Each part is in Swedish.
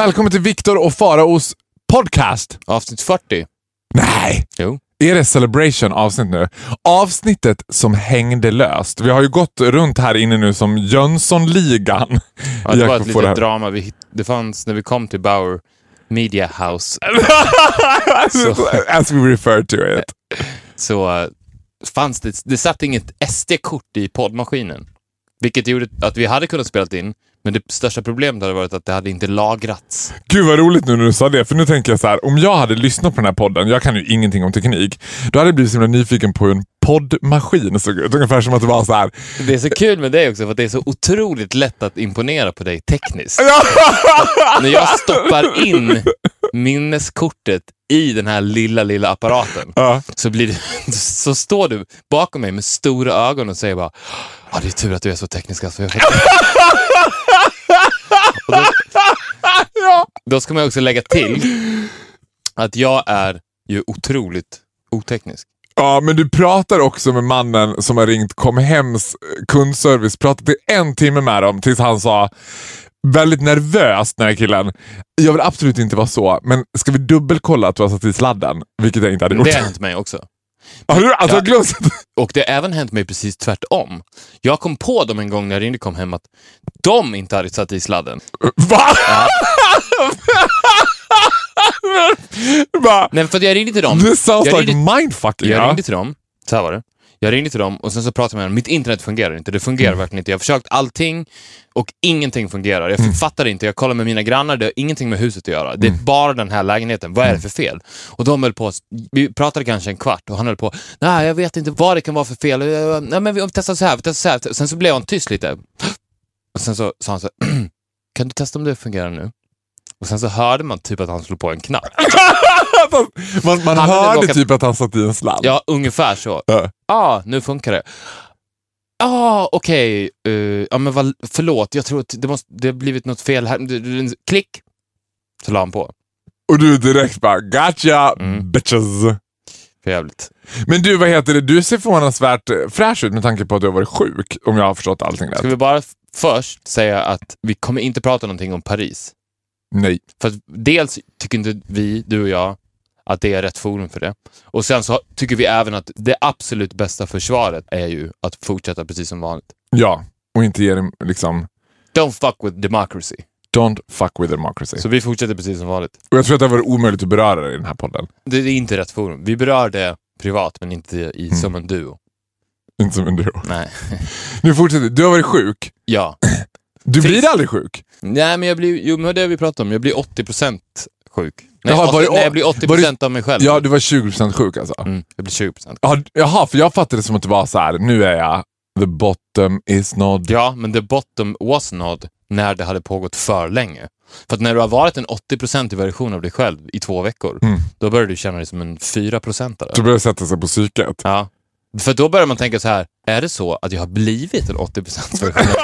Välkommen till Viktor och Faraos podcast. Avsnitt 40. Nej! Jo. Är det Celebration avsnitt nu? Avsnittet som hängde löst. Vi har ju gått runt här inne nu som Jönssonligan. Ja, det var ett litet drama. Vi, det fanns när vi kom till Bauer Media House. As we refer to it. så eh, fanns det, det satt inget SD-kort i poddmaskinen. Vilket gjorde att vi hade kunnat spela in, men det största problemet hade varit att det hade inte lagrats. Gud vad roligt nu när du sa det, för nu tänker jag så här, om jag hade lyssnat på den här podden, jag kan ju ingenting om teknik, då hade jag blivit så himla nyfiken på hur en poddmaskin såg ut. Ungefär som att det var så här. Det är så kul med dig också, för att det är så otroligt lätt att imponera på dig tekniskt. När jag stoppar in minneskortet i den här lilla, lilla apparaten Ja. så, blir det, så står du bakom mig med stora ögon och säger bara Ja, det är tur att du är så teknisk. Alltså. Och då, då ska man också lägga till att jag är ju otroligt oteknisk. Ja, men du pratar också med mannen som har ringt Comhems eh, kundservice. Pratade i en timme med dem tills han sa väldigt nervöst, den här killen. Jag vill absolut inte vara så, men ska vi dubbelkolla att du har satt i sladden? Vilket jag inte hade gjort. Det har hänt mig också. Har du Ja. glömt? Och det har även hänt mig precis tvärtom. Jag kom på dem en gång när jag ringde kom hem att de inte hade satt i sladden. Va? Bara, Nej, för jag ringde till dem. This sounds jag like ringde, mindfucking. jag ja. ringde till dem. Så här var det. Jag ringde till dem och sen så pratade jag med dem. Mitt internet fungerar inte. Det fungerar Mm. verkligen inte. Jag har försökt allting och ingenting fungerar. Jag Mm. fattar inte. Jag kollar med mina grannar. Det har ingenting med huset att göra. Det är Mm. bara den här lägenheten. Vad är det för fel? Och de höll på. Vi pratade kanske en kvart och han höll på. Nej, jag vet inte vad det kan vara för fel. Nej, men vi testar så här. Vi testar så här. Sen så blev han tyst lite. Och sen så sa han så här. Kan du testa om det fungerar nu? Och sen så hörde man typ att han slog på en knapp. Man, man hörde råkat- typ att han satt i en sladd. Ja, ungefär så. Ja. Ah, nu funkar det. ah, okej. eh, ja, men vad, förlåt, jag tror att det, måste, det har blivit något fel här. Klick! Så la han på. Och du direkt bara gotcha Mm. bitches. För jävligt. Men du, vad heter det? Du ser förvånansvärt eh, fräsch ut med tanke på att du har varit sjuk, om jag har förstått allting rätt. Ska vi bara först säga att vi kommer inte prata någonting om Paris. Nej. För att dels tycker inte vi, du och jag, att det är rätt forum för det. Och sen så tycker vi även att det absolut bästa försvaret är ju att fortsätta precis som vanligt. Ja, och inte ge dem liksom... Don't fuck with democracy. Don't fuck with democracy. Så vi fortsätter precis som vanligt. Och jag tror att det varit omöjligt att beröra det i den här podden. Det är inte rätt forum. Vi berör det privat, men inte i, Mm. som en duo. Inte som en duo. Nej. Nu fortsätter Du har varit sjuk. Ja. Du Finns- blir aldrig sjuk. Nej, men jag blir, jo, men det har vi pratat om. Jag blir 80% sjuk. Nej, Jaha, 80, var det- nej jag blir 80% av mig själv. Ja, du var 20% sjuk alltså. Mm, jag blir 20%. Ja, Jaha, för jag fattade det som att det var så här. nu är jag the bottom is not... Ja, men the bottom was not när det hade pågått för länge. För att när du har varit en 80% version av dig själv i två veckor, Mm. då börjar du känna dig som en 4%are. Så började det sätta sig på psyket. Ja. För då börjar man tänka så här, är det så att jag har blivit en 80% version av mig?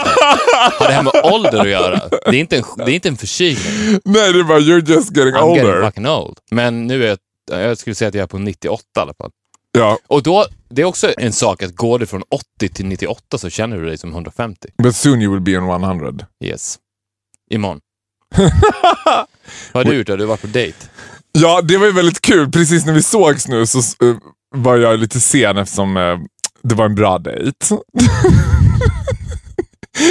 Har det här med ålder att göra? Det är inte en, det är inte en förkylning. Nej, det var you're just getting I'm older. getting fucking old. Men nu är jag, jag skulle säga att jag är på 98 i alla fall. Ja, Och då, det är också en sak att går du från 80 till 98 så känner du dig som 150. but soon you will be on 100. Yes. Imorgon. Vad har du gjort då? Du har varit på dejt. Ja, det var ju väldigt kul. Precis när vi sågs nu så uh, var jag lite sen eftersom uh, det var en bra dejt.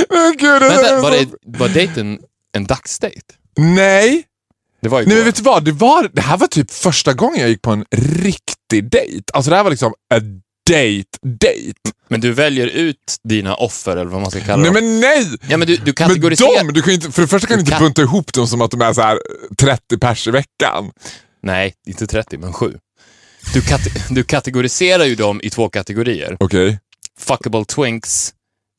Men gud, det Vänta, var, så- det, var dejten en dagsdejt? Nej, Det var Nej men vet du vad? Det, var, det här var typ första gången jag gick på en riktig dejt. Alltså det här var liksom a date, date. Men du väljer ut dina offer, eller vad man ska kalla Nej dem. men nej! Ja, men du, du Men kategoriserar... de, du kan inte, för det första kan du inte kan- bunta ihop dem som att de är så här 30 pers i veckan. Nej, inte 30, men 7. Du, kate- du kategoriserar ju dem i två kategorier. Okej. Fuckable twinks,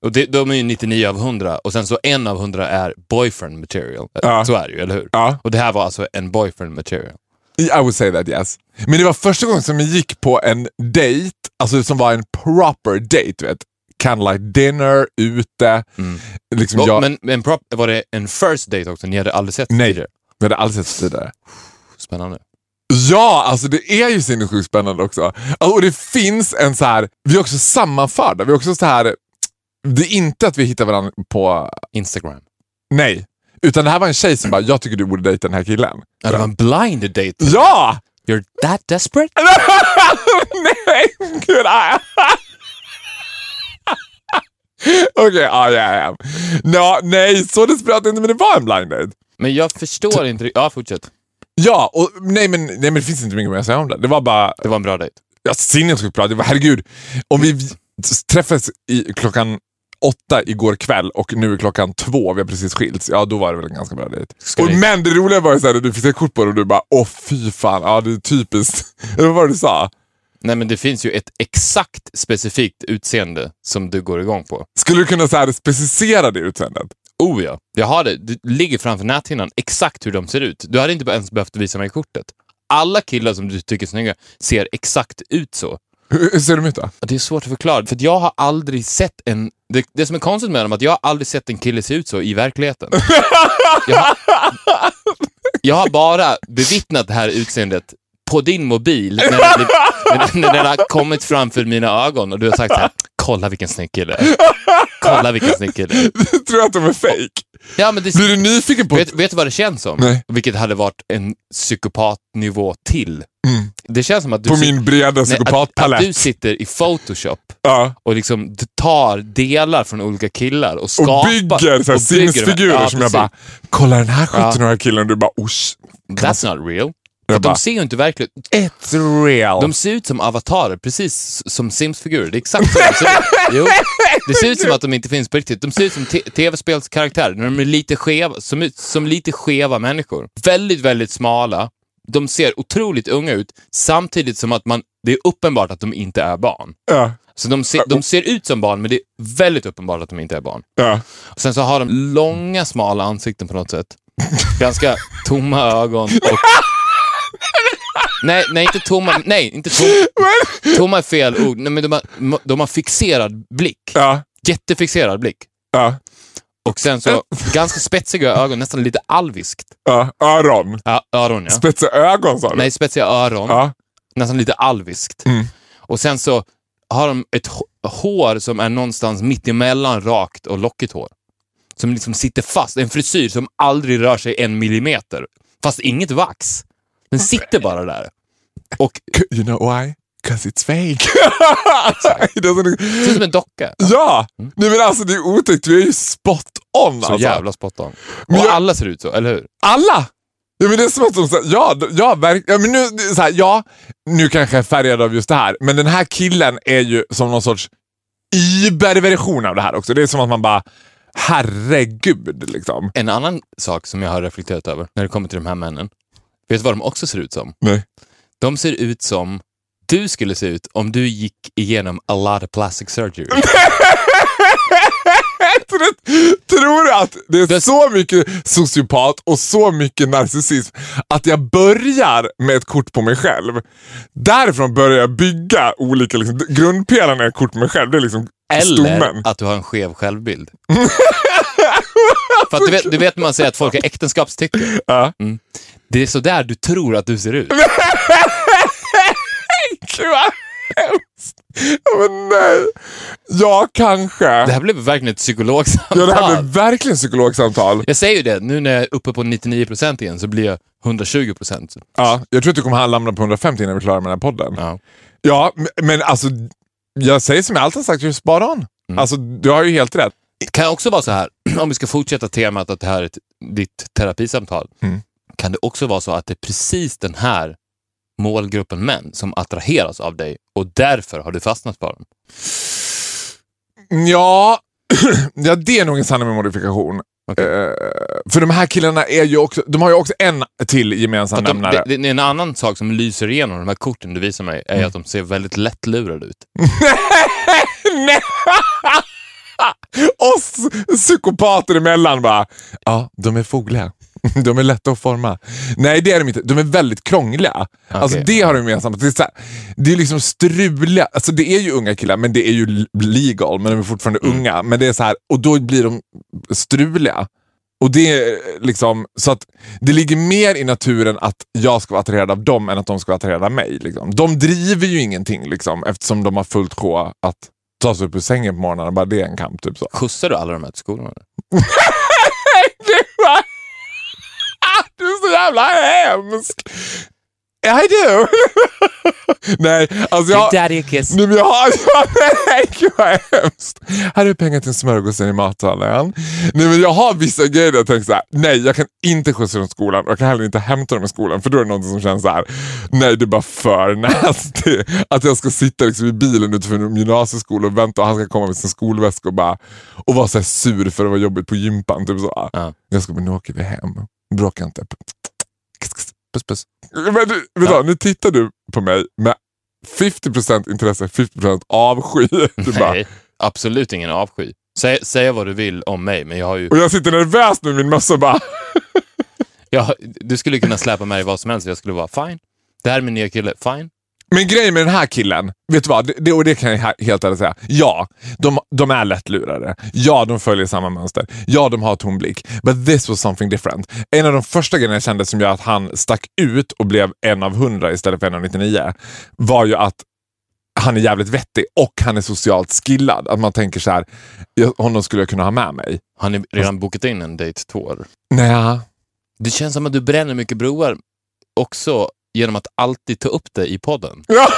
och det, de är ju 99 av 100 och sen så en av 100 är boyfriend material. Ja. Så är det ju, eller hur? Ja. Och det här var alltså en boyfriend material. I would say that yes. Men det var första gången som jag gick på en date, alltså som var en proper date, du vet. Candlelight dinner, ute. Liksom Och- jag, Men, men prop, var det en first date också? Ni hade aldrig sett Nej. tidigare? vi hade aldrig sett tidigare. Spännande. Ja, alltså det är ju sinnessjukt spännande också. Alltså, Och det finns en så här, vi är också sammanförda. Vi är också så här, det är inte att vi hittar varandra på, Instagram. nej. Utan det här var en tjej som bara, jag tycker du borde dejta den här killen. Ja, det var en blind date. Ja! You're that desperate? nej, gud. ah. Okej, ja, ja, ja. Nå, nej, så desperat inte, men det var en blind date. Men jag förstår inte Ja, fortsätt. Ja, och nej men, nej men det finns inte mycket mer att säga om det. Det var bara, Det var en bra dejt. ja, sinnessjukt bra. Det var, herregud, om vi träffades i, klockan åtta igår kväll och nu är klockan två, vi har precis skilts, ja då var det väl en ganska bra dejt. Och, men det roliga var ju såhär, när du fick se kort på det och du bara, åh fy fan, ja det är typiskt. Eller vad var det du sa? Nej, men det finns ju ett exakt specifikt utseende som du går igång på. Skulle du kunna så här, specificera det utseendet? Oh ja, jag har det. Det ligger framför näthinnan exakt hur de ser ut. Du hade inte ens behövt visa mig kortet. Alla killar som du tycker är snygga ser exakt ut så. Hur, ser de ut då? Det är svårt att förklara, för jag har aldrig sett en... Det, det som är konstigt med dem är att jag har aldrig sett en kille se ut så i verkligheten. Jag har, jag har bara bevittnat det här utseendet på din mobil när den, när, den har kommit framför mina ögon och du har sagt så här, kolla vilken snygg kille. Kolla vilken snygg kille. Tror du att de är fake? Ja, men det, Blir du nyfiken på... vet, vet du vad det känns som? Nej. Vilket hade varit en psykopatnivå till. Det känns som att du, på min breda nej, att, att psykopatpalett? du sitter i Photoshop Ja. och liksom tar delar från olika killar och Och skapar. bygger så här och bygger sinnesfigurer ja, som jag precis. bara, kolla den här 17-åriga killen och du bara, osh. That's not real. För de ser ju inte verkligt It's real. De ser ut som avatarer, precis som Sims-figurer. Det är exakt så de ser ut. Jo. Det ser ut som att de inte finns på riktigt. De ser ut som tv-spelskaraktärer, när de är lite skeva, som, ut- som lite skeva människor. Väldigt, väldigt smala. De ser otroligt unga ut, samtidigt som att man, det är uppenbart att de inte är barn. Ja, Så de ser, de ser ut som barn, men det är väldigt uppenbart att de inte är barn. ja. Och sen så har de långa, smala ansikten på något sätt. Ganska tomma ögon och... Nej, nej, inte tomma. Nej, inte tomma. Tomma är fel ord. Nej, men de har, de har fixerad blick. Ja, Jättefixerad blick. ja, Och sen så ganska spetsiga ögon, nästan lite alviskt. ja. Öron. Ja, öron ja. Spetsiga ögon sa du? Nej, spetsiga öron. Ja. Nästan lite alviskt. Mm. Och sen så har de ett hå- hår som är någonstans mitt emellan rakt och lockigt hår. Som liksom sitter fast. En frisyr som aldrig rör sig en millimeter. Fast inget vax. Den sitter bara där. Och You know why? Cause it's fake. Doesn't- ser ut som en docka. ja! Nej men alltså det är otäckt, du är ju spot on Så alltså. jävla spot on. Men jag- alla ser ut så, eller hur? Alla! Ja, men det är som att de säger, ja, ja, verk, ja, men nu, så här, ja, nu kanske jag är färgad av just det här, men den här killen är ju som någon sorts Iber-version av det här också. Det är som att man bara, herregud liksom. En annan sak som jag har reflekterat över när det kommer till de här männen. Vet du vad de också ser ut som? Nej. De ser ut som du skulle se ut om du gick igenom a lot of plastic surgery. Tror du att det är så mycket sociopat och så mycket narcissism att jag börjar med ett kort på mig själv. Därifrån börjar jag bygga olika, liksom, grundpelarna är ett kort på mig själv. Det är liksom Eller stommen. att du har en skev självbild. För du vet, du vet när man säger att folk är äktenskapstycke. Ja. Det är så där du tror att du ser ut. Gud vad hemskt. Ja, Men nej. Ja, kanske. Det här blev verkligen ett psykologsamtal. Ja, det här blev verkligen psykologsamtal. Jag säger ju det, nu när jag är uppe på 99% igen så blir jag 120%. Ja, jag tror att du kommer hamna på 150 innan vi är klara med den här podden. Ja. Ja, men- men alltså, jag säger som jag alltid har sagt, just spot on. Mm. Alltså, du har ju helt rätt. Det kan också vara så här, om vi ska fortsätta temat att det här är ett, ditt terapisamtal, Mm. Kan det också vara så att det är precis den här målgruppen män som attraheras av dig och därför har du fastnat på dem. Ja, ja, det är nog en sanning med modifikation. Okej. Eh, för de här killarna är ju också, de har ju också en till gemensam För de, nämnare. det, det är en annan sak som lyser igenom de här korten du visar mig, Mm. är att de ser väldigt lättlurade ut. Nej! Oss psykopater emellan bara, ja, de är fogliga. De är lätta att forma. Nej, det är de inte. De är väldigt krångliga. Alltså det har de gemensamt. Det är, så här, det är liksom struliga. Alltså det är ju unga killar, men det är ju legal, men de är fortfarande unga. Men det är så här, och då blir de struliga. Och det är liksom, så att det ligger mer i naturen att jag ska vara attraherad av dem än att de ska vara attraherade av mig. Liksom. De driver ju ingenting liksom, eftersom de har fullt sjå att ta sig upp ur sängen på morgonen. Bara det är en kamp. Typ så. Skjutsar du alla de här till skolan? eller? Du, var... du är så jävla hemsk! I do! Nej, alltså jag... daddy kiss. Nej, men jag har... Nej, gud vad hemskt. Här är pengar till smörgåsen i matsalen. Nej, men jag har vissa grejer där jag tänker så här, nej jag kan inte skjutsa dem till skolan och jag kan heller inte hämta dem i skolan för då är det något som känns så här, nej det är bara för nasty. Att jag ska sitta liksom i bilen utanför en gymnasieskola och vänta och han ska komma med sin skolväska och bara och vara så här sur för det var jobbigt på gympan. Typ så. Ja. Jag ska bara, nu åker vi hem. Bråka inte. Puss puss. Men du, vad, nu tittar du på mig med 50% intresse, 50% avsky. Du bara, Nej, absolut ingen avsky. Säg, säga vad du vill om mig, men jag har ju... och jag sitter nervös med min mössa bara, Jag, du skulle kunna släpa mig vad som helst, jag skulle vara fine. Det här är min nya kille, fine. Men grejen med den här killen, vet du vad? Det- och det kan jag he- helt ärligt säga. Ja, de, de är lättlurade. Ja, de följer samma mönster. Ja, de har tom blick. But this was something different. En av de första grejerna jag kände som gör att han stack ut och blev en av hundra istället för en av 99 var ju att han är jävligt vettig och han är socialt skillad. Att man tänker så här, "Ja, honom skulle jag kunna ha med mig. Har ni redan bokat in en date tour? Nej. Det känns som att du bränner mycket broar också genom att alltid ta upp det i podden. Ja,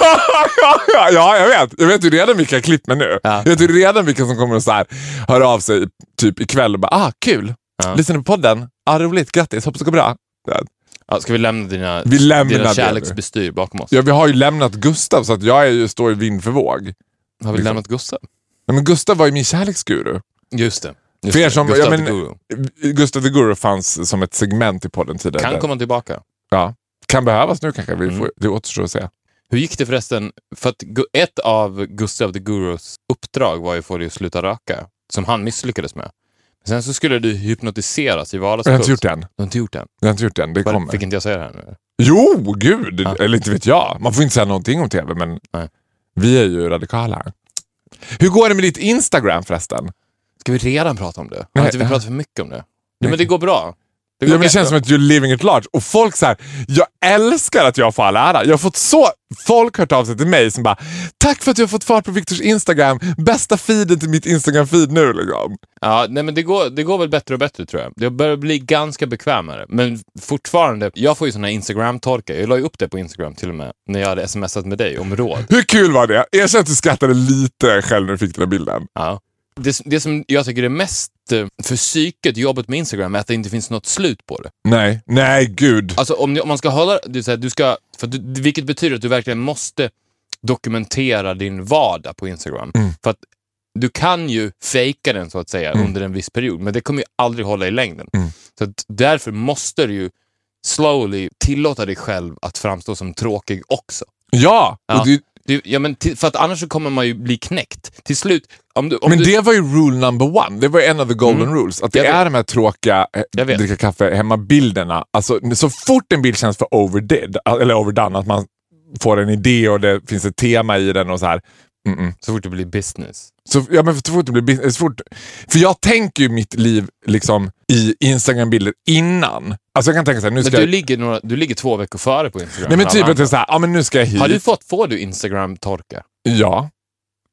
ja, ja, jag vet. Jag vet ju redan vilka jag med nu. Ja. Jag vet ju redan vilka som kommer att så här, höra av sig typ ikväll och bara ah, kul. Ja. Lyssnar på podden? Ah, roligt, grattis, hoppas det går bra. Ja. Ja, ska vi lämna dina, Vi lämnar dina kärleksbestyr bakom oss? Ja, vi har ju lämnat Gustav så att jag är ju, står i vind för våg. Har vi liksom. lämnat Gustav? Nej, men Gustav var ju min kärleksguru. Just det. Just För er som- Gustav ja, men- the Guru. Gustav the Guru fanns som ett segment i podden tidigare. Kan komma tillbaka. Ja. Kan behövas nu kanske, vi Mm. får, det återstår att se. Hur gick det förresten? För att ett av Gustav the Gurus uppdrag var ju att få dig att sluta röka, som han misslyckades med. Sen så skulle du hypnotiseras i Jag har inte gjort. Du har inte gjort det än? Jag har inte gjort det än, det Var- kommer. Fick inte jag säga det här nu? Jo, gud! Ja. Eller inte vet jag. Man får inte säga någonting om tv, men Nej. vi är ju radikala. Hur går det med ditt Instagram förresten? Ska vi redan prata om det? Har Nej, inte vi pratat för mycket om det? Ja, men det går bra. Det Ja, det känns som att you're living it large. Och folk så här, jag älskar att jag får all ära. Jag har fått så, folk hört av sig till mig som bara, tack för att du har fått fart på Viktors Instagram. Bästa feeden till mitt Instagram-feed nu. Liksom. Ja, nej, men det går, det går väl bättre och bättre tror jag. Jag börjar bli ganska bekvämare. Men fortfarande, jag får ju såna här Instagram-torkar. Jag la ju upp det på Instagram till och med, när jag hade smsat med dig om råd. Hur kul var det? Erkänn att du skrattade lite själv när du fick den här bilden. Ja. Det, det som jag tycker är mest eh, för psyket, jobbet med Instagram, är att det inte finns något slut på det. Nej, nej gud. Alltså om, om man ska hålla, är så här, du ska, för du, vilket betyder att du verkligen måste dokumentera din vardag på Instagram. Mm. För att du kan ju fejka den så att säga Mm. under en viss period, men det kommer ju aldrig hålla i längden. Mm. Så att därför måste du ju slowly tillåta dig själv att framstå som tråkig också. Ja, Ja. Och det, Du, ja, men till, för att annars så kommer man ju bli knäckt. Till slut, om du, om men du, det var ju rule number one. Det var en av the golden Mm. rules. Att det Jag vet. är de här tråkiga eh, dricka kaffe hemma-bilderna. Alltså, så fort en bild känns för overdid, eller overdone, att man får en idé och det finns ett tema i den och så här. Mm-mm. så fort det blir business. Så, ja, men så fort det blir business, så fort, för jag tänker ju mitt liv liksom i Instagram-bilder innan. Alltså jag kan tänka så här, nu Men ska du jag... ligger, några, du ligger två veckor före på Instagram. Nej men typ att det är så här, ja men nu ska jag hit. Har du fått, får du Instagram-torka? Ja.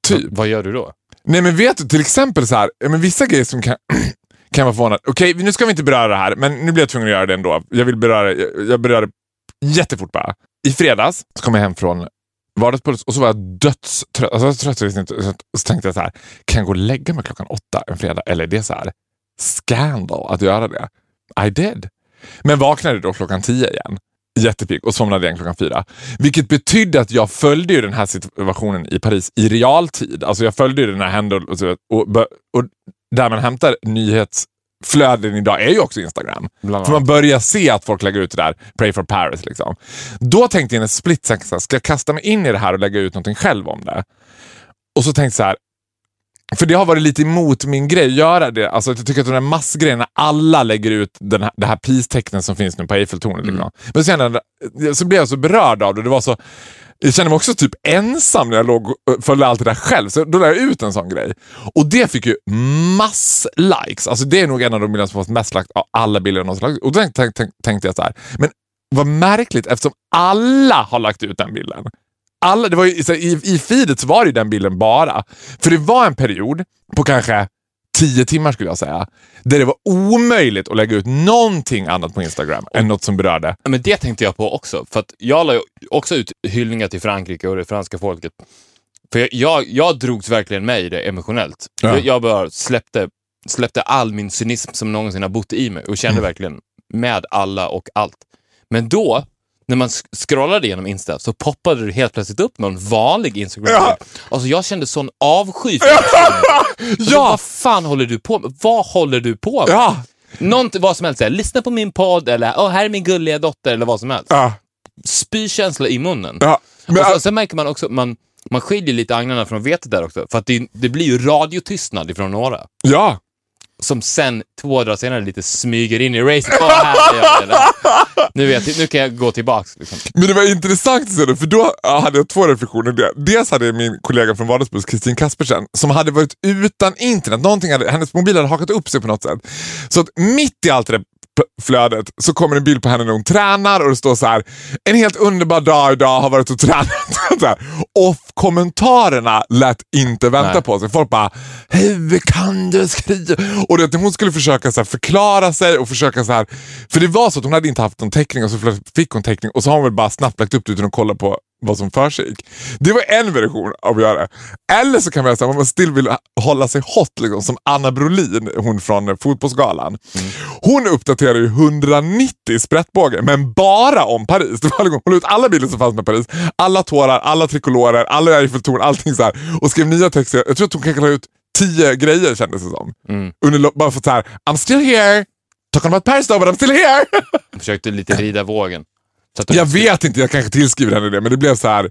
Typ. V- vad gör du då? Nej men vet du, till exempel så här, men vissa grejer som kan, kan vara förvånad. Okej, nu ska vi inte beröra det här, men nu blir jag tvungen att göra det ändå. Jag vill beröra jag, jag berör det jättefort bara. I fredags så kom jag hem från vardagspuls och så var jag dödstrött. Alltså, jag så trött så liksom, inte- så tänkte jag så här, kan jag gå och lägga mig klockan åtta en fredag? Eller är det så här scandal att göra det? I did. Men vaknade då klockan tio igen. Jättepigg och somnade igen klockan fyra. Vilket betydde att jag följde ju den här situationen i Paris i realtid. Alltså jag följde ju den här händelsen och, och, och där man hämtar nyhets flöden idag är ju också Instagram. För man börjar se att folk lägger ut det där, Pray for Paris. Liksom. Då tänkte jag en split second, ska jag kasta mig in i det här och lägga ut någonting själv om det? Och så tänkte jag så här, för det har varit lite emot min grej att göra det. Alltså, jag tycker att de där massgrejerna, alla lägger ut den här, det här peace-tecknet som finns nu på Eiffeltornet. Liksom. Men sen så blev jag så berörd av det. det var så, jag kände mig också typ ensam när jag låg och eh, följde allt det där själv. Så då la jag ut en sån grej. Och det fick ju mass-likes. Alltså det är nog en av de bilderna som fått mest likes av alla bilder jag någonsin lagt ut. Och då tänkte, tänkte, tänkte jag så här, men vad märkligt eftersom alla har lagt ut den bilden. Alla, det var ju, så här, i, I feedet så var det ju den bilden bara. För det var en period på kanske tio timmar skulle jag säga, där det var omöjligt att lägga ut någonting annat på Instagram än något som berörde. Men det tänkte jag på också. För att jag la också ut hyllningar till Frankrike och det franska folket. För jag, jag, jag drogs verkligen med i det emotionellt. Ja. Jag, jag bara släppte, släppte all min cynism som någonsin har bott i mig och kände verkligen med alla och allt. Men då, när man scrollade igenom Insta, så poppade det helt plötsligt upp någon vanlig instagram Ja. Alltså jag kände sån avsky för personen. Alltså, Ja! Vad fan håller du på med? Vad håller du på med? Ja! Någonting, vad som helst, såhär, lyssna på min podd eller åh, här är min gulliga dotter eller vad som helst. Ja! Spykänsla i munnen. ja. Men, och så, sen märker man också, man, man skiljer lite agnarna från vetet där också. För att det, det blir ju radiotystnad ifrån några. ja. Som sen, två dagar senare, lite smyger in i racet. Oh, här är jag nu, vet nu kan jag gå tillbaks. Liksom. Men det var intressant att se det, för då hade jag två reflektioner. Dels hade jag min kollega från Vardagsbuss, Kristin Kaspersen, som hade varit utan internet. Någonting hade, hennes mobil hade hakat upp sig på något sätt. Så att mitt i allt det där flödet så kommer en bild på henne när hon tränar och det står så här en helt underbar dag idag, har varit och tränat. Och kommentarerna lät inte vänta Nej. på sig. Folk bara, hur kan du skriva? Och det, hon skulle försöka så förklara sig och försöka så här, för det var så att hon hade inte haft någon täckning och så fick hon täckning och så har hon väl bara snabbt lagt upp det utan att kolla på vad som försiggick. Det var en version av att göra det. Eller så kan man säga om man still vill hålla sig hot, liksom, som Anna Brolin, hon från Fotbollsgalan. Hon uppdaterar ju 190 sprättbågar, men bara om Paris. Det var liksom, hon la ut alla bilder som fanns med Paris. Alla tårar, alla trikolorer, alla Eiffeltorn, allting så här. Och skrev nya texter. Jag tror att hon kanske la ut tio grejer kändes det som. Under, lo- bara för så här, I'm still here. Talking about Paris though, but I'm still here. Jag försökte lite rida vågen. Jag vet inte, jag kanske tillskriver henne det, men det blev så här.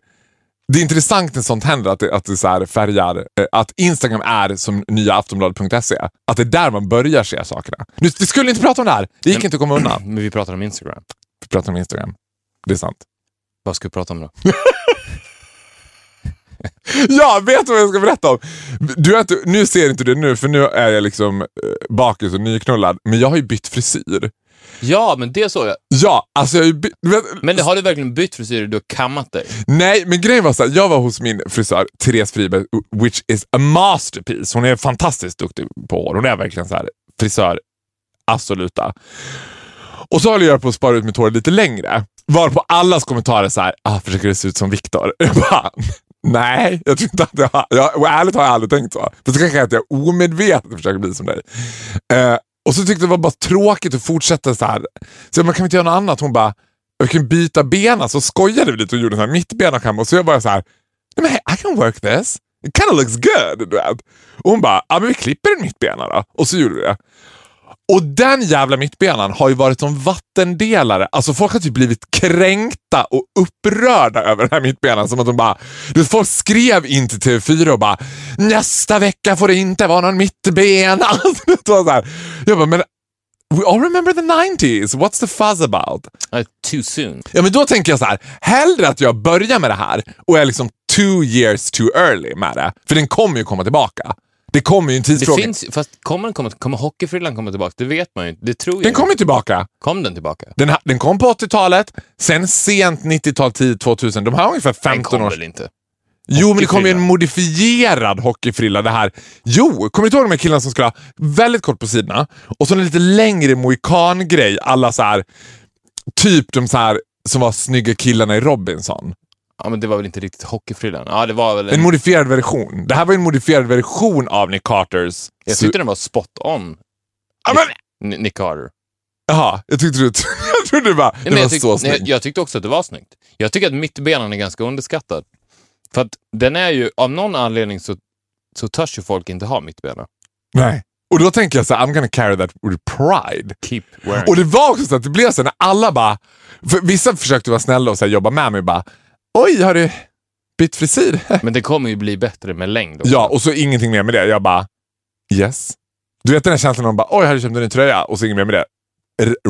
Det är intressant när sånt händer, att det, att det så här färgar. eh, Att Instagram är som nya Aftonbladet.se. Att det är där man börjar se sakerna. Nu, vi skulle inte prata om det här. Det gick inte att komma undan. Men vi pratar om Instagram. Vi pratar om Instagram. Det är sant. Vad ska vi prata om då? Ja, vet du vad jag ska berätta om? Du inte, nu ser inte du det nu, för nu är jag liksom eh, bakis och nyknullad. Men jag har ju bytt frisyr. Ja, men det såg jag. Ja, alltså jag Vet, Men har du verkligen bytt frisyr? Du har kammat dig? Nej, men grejen var så här, jag var hos min frisör, Therese Friberg, which is a masterpiece. Hon är fantastiskt duktig på hår. Hon är verkligen så här frisör, absoluta. Och så håller jag på att spara ut mitt hår lite längre. Var på allas kommentarer så här, ah, försöker det se ut som Viktor? Jag bara, nej, jag tror inte att jag har, jag, ärligt har jag aldrig tänkt så. För så kanske att jag omedvetet försöker bli som dig. Eh, och så tyckte jag det var bara tråkigt att fortsätta så här. Så jag bara, kan vi inte göra något annat? Hon bara, jag kan byta bena Så alltså, skojade vi lite och gjorde så här mittbena och så jag bara så här, nej men I can work this. It kind of looks good. Du vet. Och hon bara, ja men vi klipper en mittbena då. Och så gjorde vi det. Och den jävla mittbenan har ju varit som vattendelare. Alltså folk har typ blivit kränkta och upprörda över den här mittbenan. Som att de bara, du folk skrev in till TV4 och bara nästa vecka får det inte vara någon mittbena. Alltså. Jag bara, men we all remember the 90s. What's the fuzz about? Uh, too soon. Ja, men då tänker jag så här, hellre att jag börjar med det här och är liksom two years too early med det. För den kommer ju komma tillbaka. Det kommer ju en Det tidsfråga. finns, fast kommer, den komma, kommer hockeyfrillan komma tillbaka? Det vet man ju inte. Det tror jag Den kommer tillbaka. Kom den tillbaka? Den, ha- den kom på 80-talet, sen sent 90-tal, tidigt 2000. De har ungefär Den 15 kom år. väl inte? Jo, men det kom ju en modifierad hockeyfrilla. Det här. Jo, kommer du inte ihåg de här killarna som skulle ha väldigt kort på sidorna och så en lite längre mohikan-grej. Alla så här, typ de så här som var snygga killarna i Robinson. Ja, men det var väl inte riktigt hockeyfrillan? Ja, det var väl en... En modifierad version. Det här var en modifierad version av Nick Carters. jag tyckte den var spot on, Ja, men, Nick Carter. jaha, jag tyckte du... jag trodde det var, det Nej, men var jag, tyck, så snyggt. jag tyckte också att det var snyggt. Jag tycker att mittbenan är ganska underskattad. För att den är ju, av någon anledning så, så törs ju folk inte ha mittbena. Nej. Och då tänker jag så här, I'm gonna carry that with pride. Keep wearing. Och det var också så att det blev så när alla bara, för vissa försökte vara snälla och så jobba med mig bara, oj har du bytt frisyr? Men det kommer ju bli bättre med längd. också. ja, och så ingenting mer med det. Jag bara, yes. Du vet den här känslan när man bara, oj har du köpt en ny tröja? Och så inget mer med det.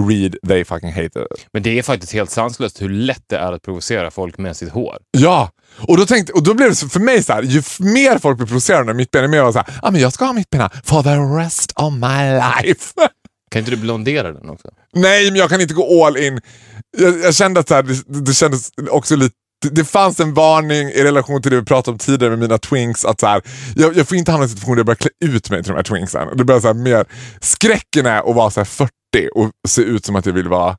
Read, they fucking hate it. Men det är faktiskt helt sanslöst hur lätt det är att provocera folk med sitt hår. Ja, och då, tänkte, och då blev det för mig så här, ju mer folk blir provocerade av mittbena, ju mer var så här, ah, men jag ska ha mittbena for the rest of my life. Kan inte du blondera den också? Nej, men jag kan inte gå all in. Jag, jag kände att så här, det, det kändes också lite det fanns en varning i relation till det vi pratade om tidigare med mina twinks. Att så här, jag, jag får inte hamna i en situation där jag börjar klä ut mig till de här twinksen. Det börjar så här mer, skräcken är att vara så här 40 och se ut som att jag vill vara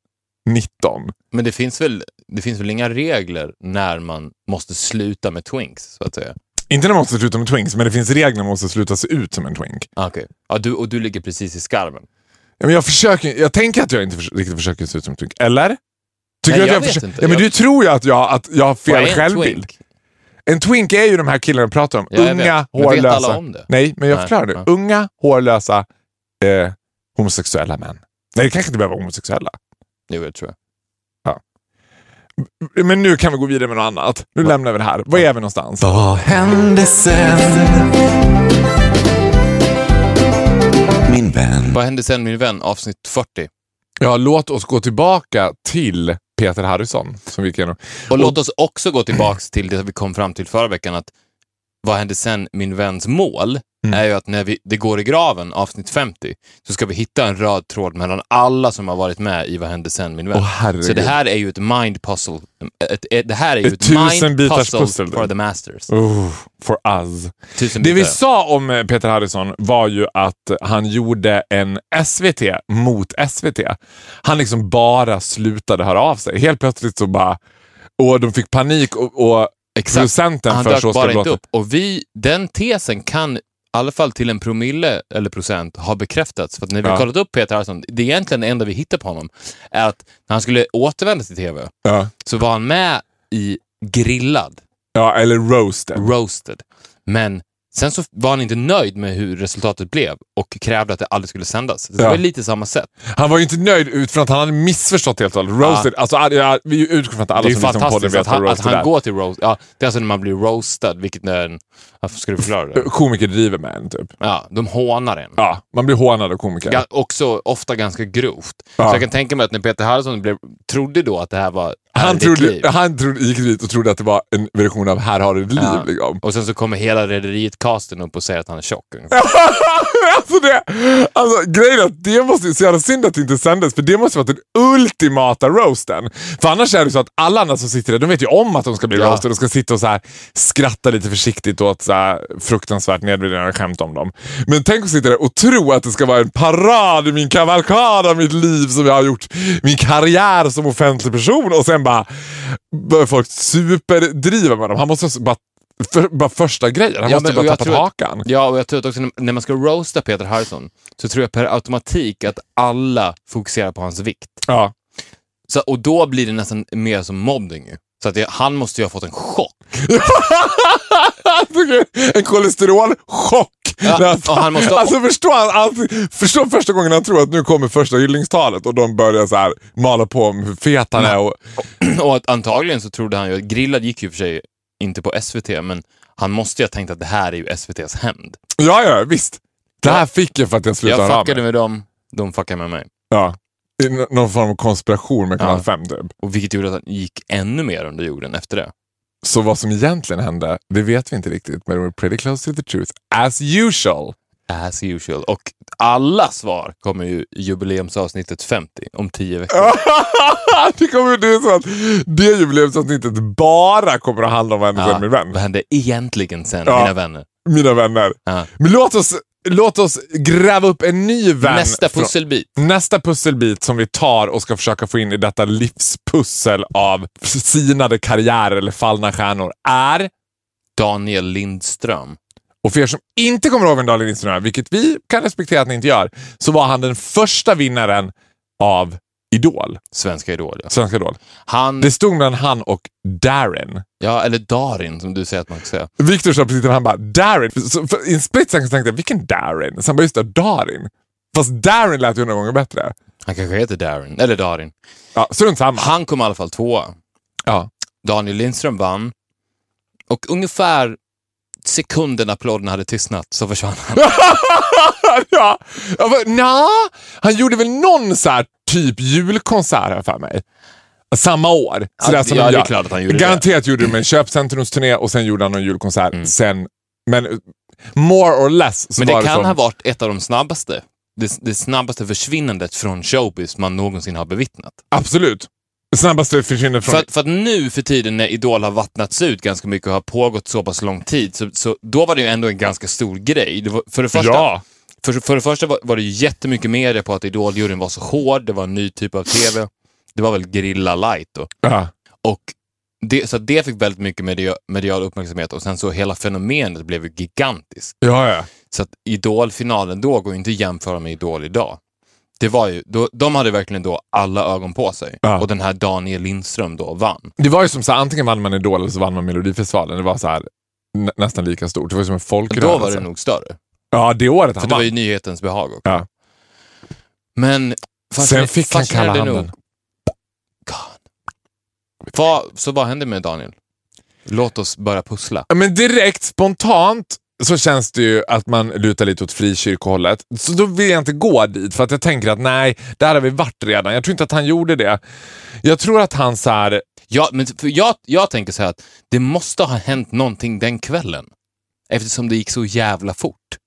19. Men det finns väl, det finns väl inga regler när man måste sluta med twinks, så att säga? Inte när man måste sluta med twinks, men det finns regler när man måste sluta se ut som en twink. Ah, Okej. Ja, du, och du ligger precis i skarven. Ja, men jag, försöker, jag tänker att jag inte förs- riktigt försöker se ut som en twink. Eller? Tycker Nej, du att jag vet inte. Ja, men Jag- Du tror ju att jag, att jag har fel självbild. En twink är ju de här killarna vi pratar om. Ja, jag Unga, vet. Men vet hårlösa. alla om det? Nej, men jag Nej, förklarar det. ja. Unga, hårlösa, eh, homosexuella män. Nej, det kanske inte behöver vara homosexuella. Jo, det tror jag. Men nu kan vi gå vidare med något annat. Nu lämnar vi det här. Var är vi någonstans? Vad hände sen? Min vän. Vad hände sen min vän? Avsnitt 40. Ja, låt oss gå tillbaka till Peter Harrison. Som gick igenom. Och låt oss också gå tillbaks till det vi kom fram till förra veckan. att Vad hände sen min väns mål? Mm. är ju att när vi, det går i graven, avsnitt 50, så ska vi hitta en röd tråd mellan alla som har varit med i Vad hände sen min vän? Herregud. så det här är ju ett mind puzzle. Ett, ett, det här är ju Ett ett, mind puzzle pussel, for the masters. Oh, for us. Tusen Det vi bitar. sa om eh, Peter Harrison var ju att han gjorde en SVT mot SVT. Han liksom bara slutade höra av sig. Helt plötsligt så bara... Och de fick panik och, och Exakt. producenten Han för Så ska bara inte upp. Och vi, den tesen kan alla fall till en promille eller procent ha bekräftats. För att när vi Ja. har kollat upp Peter Harrison, det är egentligen det enda vi hittar på honom, är att när han skulle återvända till TV Ja. så var han med i Grillad, ja, eller roasted. Roasted. Men sen så var han inte nöjd med hur resultatet blev och krävde att det aldrig skulle sändas. Det Ja. var lite samma sätt. Han var ju inte nöjd utifrån att han hade missförstått helt och hållet. Roasted. Alltså, ja, vi utgår från att alla som lyssnar på podden vet att han, att han går till roast. Ja, det är alltså när man blir roastad, vilket är en... Varför ska du förklara det? Komiker driver med en typ. Ja, de hånar en. Ja, man blir hånad av komiker. Ga- också ofta ganska grovt. Ja. Så jag kan tänka mig att när Peter Harrison blev, trodde då att det här var Han, ditt trodde, han trodde, gick dit och trodde att det var en version av Här har du ett liv. Ja. Liksom. Och sen så kommer hela rederiet-casten upp och säger att han är tjock. alltså det, alltså, grejen är att det måste, så jävla synd att det inte sändes, för det måste vara den ultimata roasten. För annars är det så att alla andra som sitter där, de vet ju om att de ska bli Ja. roastade och ska sitta och så här skratta lite försiktigt åt så här fruktansvärt nedvärderande skämt om dem. Men tänk att sitta där och tro att det ska vara en parad i min kavalkad av mitt liv som jag har gjort, min karriär som offentlig person och sen bara börjar folk superdriva med dem. Han måste bara, för, bara första grejen, han Ja, måste men- bara tappat tror hakan. Ja, och jag tror att också när- man ska roasta Peter Harrison så tror jag per automatik att alla fokuserar på hans vikt. Ja. Så, och då blir det nästan mer som mobbing. ju. Så att det, han måste ju ha fått en chock. en kolesterolchock. När han- måste- alltså förstå, alltid, förstå första gången han tror att nu kommer första hyllningstalet och de börjar så här mala på om hur fet han är. Och, Och att antagligen så trodde han ju, Grillad gick ju för sig inte på SVT, men han måste ju ha tänkt att det här är ju SVTs hämnd. ja, ja, visst. Det här fick jag för att jag slutade Jag fuckade med dem, de fuckade med mig. Ja. I någon form av konspiration med Kanal Ja. 5 typ. Och vilket gjorde att han gick ännu mer under jorden efter det. Så vad som egentligen hände, det vet vi inte riktigt. Men we're pretty close to the truth. As usual. As usual. Och alla svar kommer ju i jubileumsavsnittet 50 om 10 veckor. det, kommer, det är så att det jubileumsavsnittet bara kommer att handla om vad hände sen min vän. Vad hände egentligen sen, Ja. mina vänner? Mina vänner. Ja. Men låt oss, låt oss gräva upp en ny vän. Nästa från- pusselbit. Nästa pusselbit som vi tar och ska försöka få in i detta livspussel av sinade karriärer eller fallna stjärnor är, Daniel Lindström. och för er som inte kommer ihåg vem Daniel Lindström är, vilket vi kan respektera att ni inte gör, så var han den första vinnaren av Idol. Svenska Idol, ja. Svenska Idol. Han, Det stod mellan han och Darin. ja, eller Darin som du säger att man ska säga. Victor sa precis när han bara Darin. Så I en split second tänkte jag, vilken Darin? Sen bara just det, Darin. Fast Darin lät ju hundra gånger bättre. Han kanske heter Darin, eller Darin. Ja, strunt samma. Han kom i alla fall tvåa. Ja. Daniel Lindström vann. Och ungefär sekunden applåden hade tystnat så försvann han. ja. Jag bara, Nja, han gjorde väl någon så här typ julkonsert här för mig. Samma år. Så Ja, där som ja, de det är klart att han gjorde Garanterat gjorde de en köpcentrumsturné och sen gjorde han någon julkonsert. Mm. Sen, men uh, more or less Men det det kan som, ha varit ett av de snabbaste. Det, det snabbaste försvinnandet från showbiz man någonsin har bevittnat. Absolut. Snabbaste försvinner från... För att, för att nu för tiden när Idol har vattnats ut ganska mycket och har pågått så pass lång tid, så, så då var det ju ändå en ganska stor grej. Det var, för, det första, Ja. För, för det första var, var det jättemycket media på att Idol-juryn var så hård, det var en ny typ av TV. Det var väl Grilla light då. Ja. Och det, så det fick väldigt mycket media, medial uppmärksamhet och sen så hela fenomenet blev ju gigantiskt. Ja, ja. Så att Idol-finalen då går ju inte att jämföra med Idol idag. Det var ju, då, de hade verkligen då alla ögon på sig. Ja. Och den här Daniel Lindström då vann. Det var ju som så här, antingen vann man Idol eller så vann man Melodifestivalen. Det var så här, nä, nästan lika stort. Det var som en folkrörelse. Då var det nog större. Ja, det året För han det var ju nyhetens behag också. Ja. Men... Sen fick han kalla handen. nog-. Vad, så vad hände med Daniel? Låt oss börja pussla. Men direkt, spontant, så känns det ju att man lutar lite åt frikyrkohållet. Så då vill jag inte gå dit för att jag tänker att nej, där har vi varit redan. Jag tror inte att han gjorde det. Jag tror att han så här, Ja, men för jag, jag tänker så här att det måste ha hänt någonting den kvällen. Eftersom det gick så jävla fort.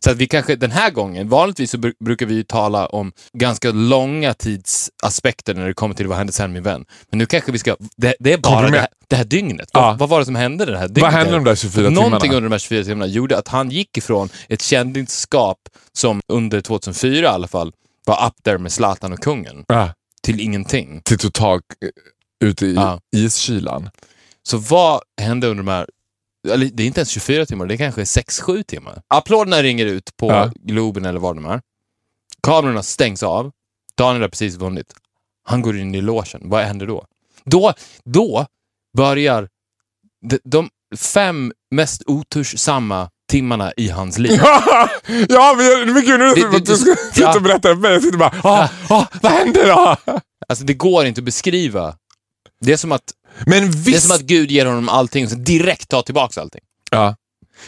Så att vi kanske den här gången, vanligtvis så bru- brukar vi ju tala om ganska långa tidsaspekter när det kommer till vad hände sen min vän. Men nu kanske vi ska, det, det är bara det här, det här dygnet. Ja. Vad, vad var det som hände det här dygnet? vad hände de där 24 Någonting timmarna? under de här 24 timmarna gjorde att han gick ifrån ett kändisskap som under 2004 i alla fall var up there med Zlatan och kungen Ja, till ingenting. till totalt eh, ute i Ja. iskylan. Så vad hände under de här, eller det är inte ens 24 timmar, det är kanske 6-7 timmar. Applåderna ringer ut på Ja. Globen eller vad de är. Kamerorna stängs av. Daniel har precis vunnit. Han går in i logen. Vad händer då? Då, då börjar de, de fem mest otursamma timmarna i hans liv. ja, men, men gud, nu att det- du det- sitta och ja. berätta för mig. Jag sitter bara, ah, ah, vad hände då? Alltså det går inte att beskriva. Det är som att, Men det är visst, som att Gud ger honom allting och så direkt tar tillbaka allting. Ja.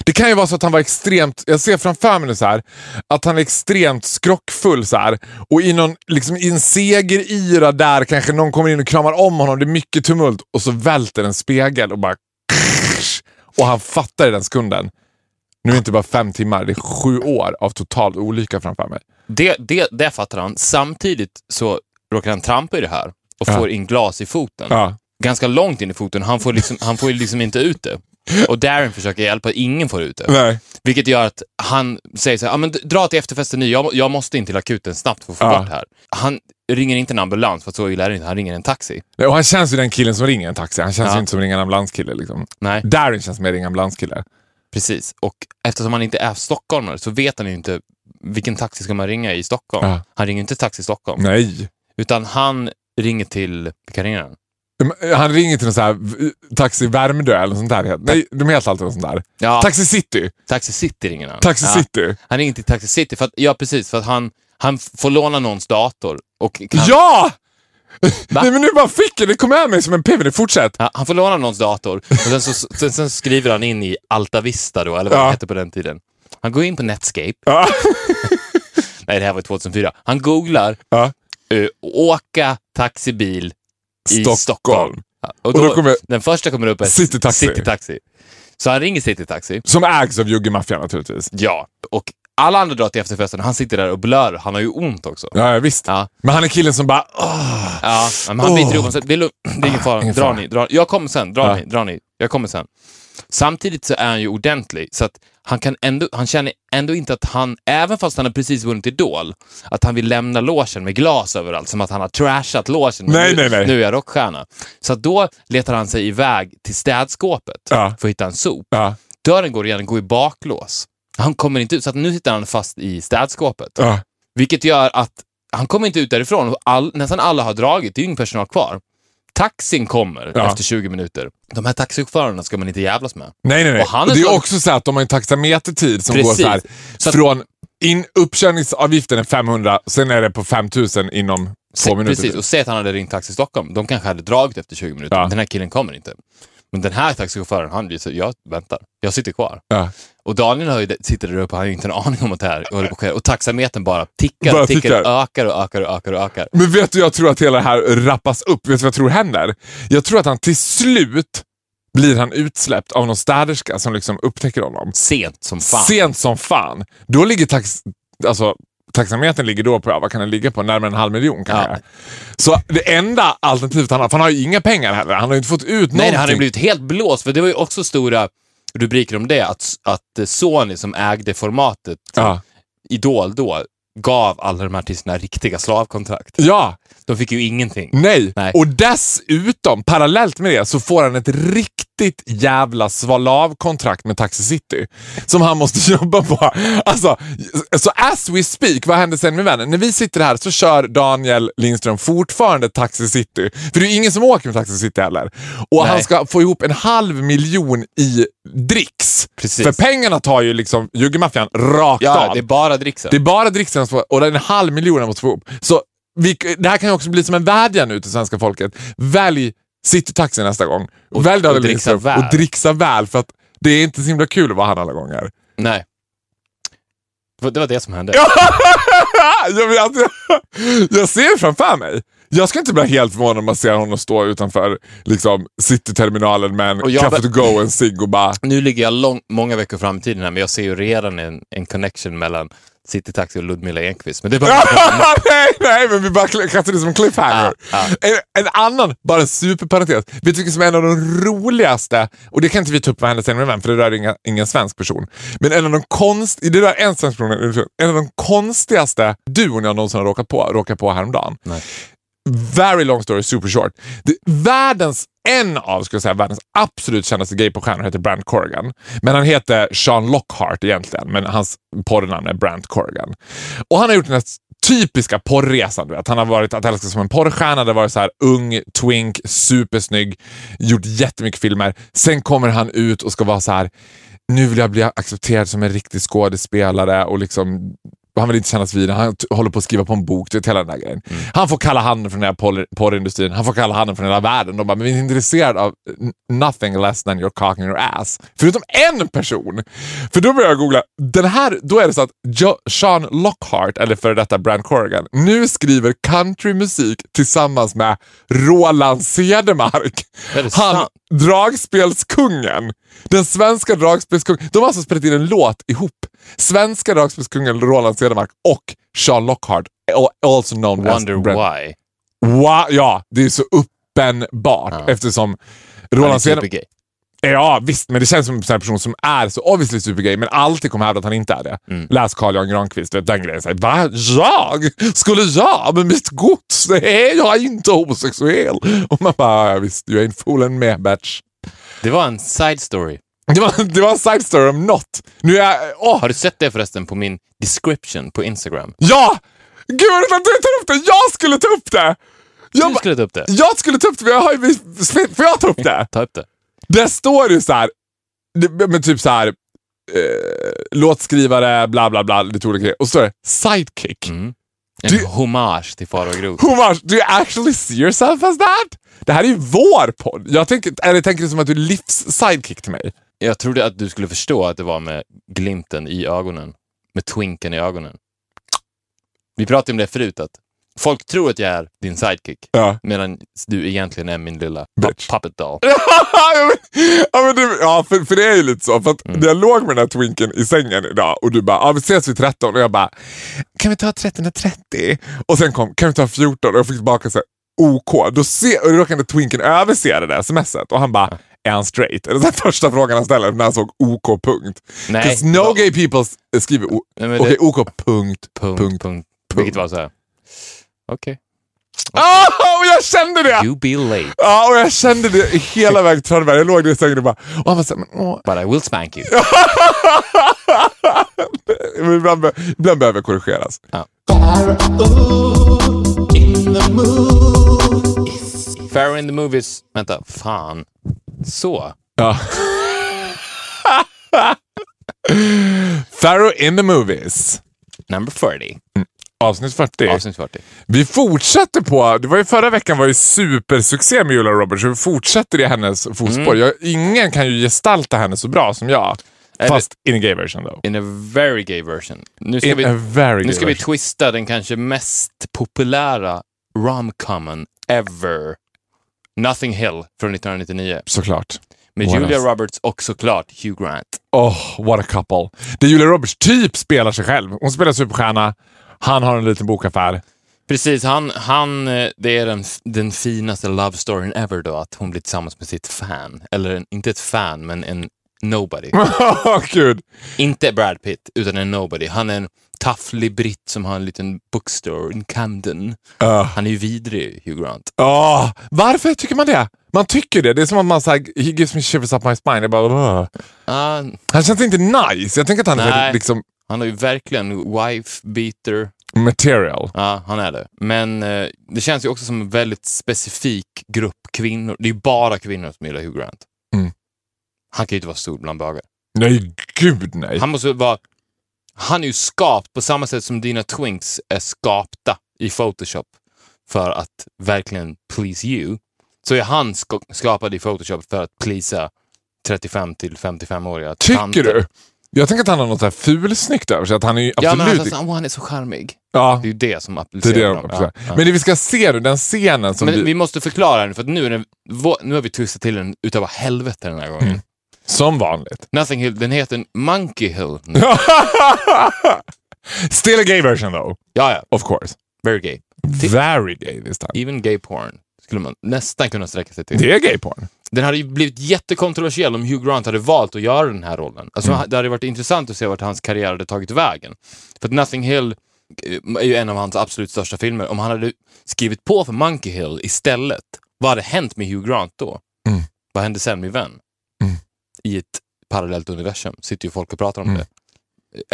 Det kan ju vara så att han var extremt, jag ser framför mig nu så här, att han är extremt skrockfull så här. Och i, någon, liksom, i en segeryra där kanske någon kommer in och kramar om honom, det är mycket tumult och så välter en spegel och bara och han fattar i den sekunden. Nu är det inte bara fem timmar, det är sju år av total olycka framför mig. Det, det, det fattar han. Samtidigt så råkar han trampa i det här och Ja. får in glas i foten. Ja. Ganska långt in i foten. Han får, liksom, han får liksom inte ut det. Och Darren försöker hjälpa, ingen får ut det. Nej. Vilket gör att han säger så här, ah, men dra till efterfesten nu, jag, jag måste in till akuten snabbt för att få Ja. bort det här. Han ringer inte en ambulans, för att så illa är det inte. Han ringer en taxi. Och han känns ju den killen som ringer en taxi, han känns Ja. ju inte som ringer en ambulanskille. Liksom. Nej, Darren känns mer ringa ambulanskille. precis. Och eftersom han inte är stockholmare så vet han ju inte vilken taxi ska man ringa i Stockholm. Ja. Han ringer inte Taxi Stockholm, Nej. utan han ringer till, vilka ringer han? Han ringer till någon sån här Taxi Värmdö eller något sånt där. Nej, de heter alltid något sånt där. Ja, Taxi City. Taxi City ringer han. Taxi ja. City. Han ringer till Taxi City, för att, ja precis, för att han, han får låna någons dator. Och kan, Ja! Va? Nej men nu bara fick jag det, kom med mig som en piven. Fortsätt. Ja, han får låna någons dator och sen, så, sen, sen skriver han in i Alta Vista då, eller vad Ja. det hette på den tiden. Han går in på Netscape. Ja. Nej, det här var 2004. Han googlar Ja. eh, åka taxibil Stockholm. Stockholm. Och Och då, då kommer Den första kommer upp är City Taxi. City Taxi. Så han ringer City Taxi. Som ägs av Juggemaffian naturligtvis. Ja. Och alla andra drar till efterfesten. Han sitter där och blör. Han har ju ont också. Ja, visst. Ja. Men han är killen som bara... Åh. Ja, men han biter ihop det är det är ingen fara. Dra ni, dra Jag kommer sen, dra Ja. ni, dra ni. Jag kommer sen. Samtidigt så är han ju ordentlig, så att han, kan ändå, han känner ändå inte att han, även fast han har precis vunnit Idol, att han vill lämna logen med glas överallt, som att han har trashat. Men Nej, nu, nej, nej. Nu är jag rockstjärna. Så att då letar han sig iväg till städskåpet Ja. för att hitta en sop. Ja. Dörren går igen, går i baklås. Han kommer inte ut, så att nu sitter han fast i städskåpet. Ja. Vilket gör att han kommer inte ut därifrån. All, nästan alla har dragit, det är ju ingen personal kvar. Taxin kommer Ja. efter 20 minuter. De här taxichaufförerna ska man inte jävlas med. Nej, nej, nej. Och han är det är så- också så att de har en taxametertid som Precis. går så här. Så att- från in, uppkörningsavgiften är 500, sen är det på 5000 inom två minuter. Precis, och säg att han hade ringt Taxi Stockholm. De kanske hade dragit efter 20 minuter. Ja. Den här killen kommer inte. Men den här taxichauffören, han blir så, jag väntar. Jag sitter kvar. Ja. Och Daniel har ju, sitter där uppe, han har inte en aning om att det här håller på att ske. Och taxametern bara tickar Bara och tickar, tickar. ökar och ökar och ökar och ökar. Men vet du, jag tror att hela det här rappas upp. Vet du vad jag tror händer? Jag tror att han till slut blir han utsläppt av någon städerska som liksom upptäcker honom. Sent som fan. Sent som fan. Då ligger tax... Alltså, taxametern ligger då på, ja, vad kan den ligga på? Närmare en halv miljon kanske. Ja. Så det enda alternativet han har, för han har ju inga pengar heller. Han har ju inte fått ut Nej, någonting. han hade blivit helt blåst, för det var ju också stora rubriker om det, att, att Sony som ägde formatet Ja. Idol då, gav alla de här artisterna riktiga slavkontrakt. ja, De fick ju ingenting. nej. Nej. Och dessutom, parallellt med det, så får han ett riktigt jävla slavkontrakt med Taxi City. Som han måste jobba på. Alltså, så as we speak, vad händer sen med vännen? När vi sitter här så kör Daniel Lindström fortfarande Taxi City. För det är ju ingen som åker med Taxi City heller. Och Nej. han ska få ihop en halv miljon i dricks. Precis. För pengarna tar ju liksom juggemaffian rakt Ja, av. det är bara dricksen. Det är bara dricksen och en halv miljon han måste få ihop. Så vi, det här kan ju också bli som en vädjan nu till svenska folket. Välj Citytaxi nästa gång. Och- Välj Daniel och dricksa väl. och dricksa väl för att det är inte så himla kul att vara han alla gånger. Nej. Det var- Det som hände. jag, vet, jag, ser framför mig. Jag ska inte bli helt förvånad om man ser honom stå utanför liksom, Cityterminalen med en Och kaffe to go och en cigg och bara... Nu ligger jag lång, många veckor fram i tiden här, men jag ser ju redan en, en connection mellan Citytaxi och Ludmilla Enquist. Men det bara... nej, nej, men vi bara kastar det som en cliffhanger. Ja, En, en annan, bara en superparentes. Vet du vilken som är en av de roligaste, och det kan inte vi ta upp vad med vem, för det rör inga, ingen svensk person. Men en av de konst, det rör en svensk person, en av de konstigaste duon jag någonsin har råkat på, råkat på häromdagen. Nej. Very long story, super short. Det, världens, en av skulle jag säga, världens absolut kändaste gayporrstjärnor heter Brant Corrigan. Men han heter Sean Lockhart egentligen, men hans porrnamn är Brant Corrigan. Och han har gjort den här typiska porrresan. Du vet. Han har varit att älska som en porrstjärna, det har varit så här ung, twink, supersnygg, gjort jättemycket filmer. Sen kommer han ut och ska vara så här nu vill jag bli accepterad som en riktig skådespelare och liksom han vill inte kännas vid. Han håller på att skriva på en bok, du vet hela den där grejen. Han får kalla handen från den här porr- porrindustrin, han får kalla handen från hela världen. De bara, men vi är intresserade av nothing less than your cock in your ass. Förutom en person! För då börjar jag googla, den här, då är det så att jo, Sean Lockhart, eller före detta Brand Corrigan, nu skriver countrymusik tillsammans med Roland Cedermark. Han, dragspelskungen. Den svenska dragspelskungen. De har alltså spelat in en låt ihop. Svenska dragspelskungen Roland Cedermark och Sean Lockhart. Also known Wonder as Brent. why. Wow, ja, det är så uppenbart Ja. eftersom Roland Cedermark... Ja visst, men det känns som en person som är så obviously supergay men alltid kommer hävda att han inte är det. Mm. Läs Carl Jan Granqvist, vet, den grejen. Så här, Va? Jag? Skulle jag med mitt gods? Nej, jag är inte homosexuell. Och man bara, ja, visst, du är en foolen med batch. Det var en side story. Det var, det var en side story om något. Nu är jag... Åh! Har du sett det förresten på min description på Instagram? Ja! Gud vad du tar upp det! Jag skulle ta upp det! Jag, Du skulle ta upp det. jag skulle ta upp det, för jag har ju... Får jag ta upp det? Ta upp det. Det står ju så här, men typ så här, eh, låtskrivare, bla bla bla, lite olika grejer. Och så står det sidekick. Mm. En Du- hommage till Farao Groth. Hommage, do you actually see yourself as that? Det här är ju vår podd. Jag tänker, eller tänker det som att du är livs-sidekick till mig. Jag trodde att du skulle förstå att det var med glimten i ögonen. Med twinken i ögonen. Vi pratade om det förut, att folk tror att jag är din sidekick. Ja. Medan du egentligen är min lilla Bitch. puppet doll. ja, men, det, ja för, för det är ju lite så. För att Mm. jag låg med den här twinken i sängen idag och du bara, ja, vi ses vid 13 och jag bara, kan vi ta 13.30? Och sen kom, kan vi ta 14? Och jag fick tillbaka så här, OK. Då, se, och då råkade twinken överse det där smset och han bara, är han straight? Är det den första frågan han ställer när han såg OK. Punkt. Nej, 'Cause no det- gay people skriver okej, det- OK. Punkt. Punkt, punkt. punkt, Vilket var så här. Okej. Ah, och jag kände det! You be late, Ja, och jag kände det hela vägen till Traneberg. Jag låg där i sängen och bara... Och han var såhär, men åh. but I will spank you. Ibland, be- ibland behöver korrigeras. Ja. Pharaoh in the movies. Vänta, fan. Så. Ja. Pharaoh in the movies. Number 40. Avsnitt 40. Avsnitt 40. Vi fortsätter på, det var ju förra veckan var ju supersuccé med Julia Roberts och vi fortsätter i hennes fotspår. Mm. Jag, ingen kan ju gestalta henne så bra som jag. Fast in a gay version though. In a very gay version. Nu ska, In vi, nu ska vi twista den kanske mest populära romcomen ever. Nothing Hill från 1999. Såklart. Med What Julia else? Roberts och såklart Hugh Grant. Oh, what a couple. Det Julia Roberts typ spelar sig själv. Hon spelar superstjärna, han har en liten bokaffär. Precis, han, han, eh, det är den, den finaste love storyn ever då, att hon blir tillsammans med sitt fan. Eller inte ett fan, men en nobody. Gud. inte Brad Pitt, utan en nobody. Han är en tafflig britt som har en liten bookstore in Camden. Uh. Han är ju vidrig, Hugh Grant. Åh, varför tycker man det? Man tycker det. Det är som att man säger he gives me shivers up my spine. Jag bara. Ah, Han känns inte nice. Jag tänker att han är liksom han har ju verkligen wife beater. material. Ja, han är det. Men eh, det känns ju också som en väldigt specifik grupp kvinnor. Det är ju bara kvinnor som gillar Hugh Grant. Mm. Han kan ju inte vara stor bland bögar. Nej, gud nej. Han måste vara... Han är ju skapt på samma sätt som dina twinks är skapta i Photoshop för att verkligen please you. Så är han ska- skapad i Photoshop för att pleasa 35 till 55-åriga Tycker du? Jag tänker att han har något så här fulsnyggt över sig. Att han är ju Ja, men absolut... han, sa, "Åh, han är så charmig. ja, Det är ju det som det är applicerar det honom. också. Ja, ja. Men det vi ska se nu, den scenen som Men vi, vi måste förklara den, för att nu, är den, nu har vi twistat till den utav helvete den här gången. Mm. Som vanligt. Nothing Hill, den heter Monkey Hill. Still a gay version though. Ja, ja. Of course. Very gay. Very gay this time. Even gay porn skulle man nästan kunna sträcka sig till. Det är gay porn. Den hade ju blivit jättekontroversiell om Hugh Grant hade valt att göra den här rollen. Alltså, Mm. Det hade varit intressant att se vart hans karriär hade tagit vägen. För att Nothing Hill eh, är ju en av hans absolut största filmer. Om han hade skrivit på för Monkey Hill istället, vad hade hänt med Hugh Grant då? Mm. Vad hände sen med Vän? Mm. I ett parallellt universum sitter ju folk och pratar om Mm. det.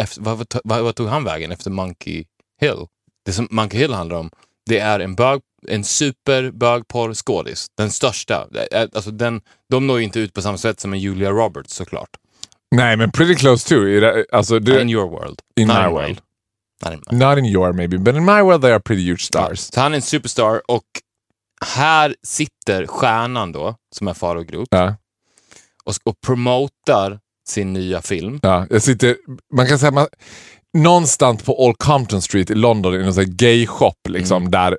Efter, vad, vad, vad, vad tog han vägen efter Monkey Hill? Det som Monkey Hill handlar om, det är en, bög, en superbögporrskådis. Den största. Är- Alltså den, de når ju inte ut på samma sätt som en Julia Roberts såklart. Nej, men pretty close to. I det- Alltså, det, in your world. in Not my mine. world. Not in mine. Not in your maybe, but in my world they are pretty huge stars. Så han är en superstar och här sitter stjärnan då, som är Faro Group, Ja. och, och promotar sin nya film. Ja, jag sitter, man kan säga man, någonstans på Old Compton Street i London i någon sån här gay shop liksom, där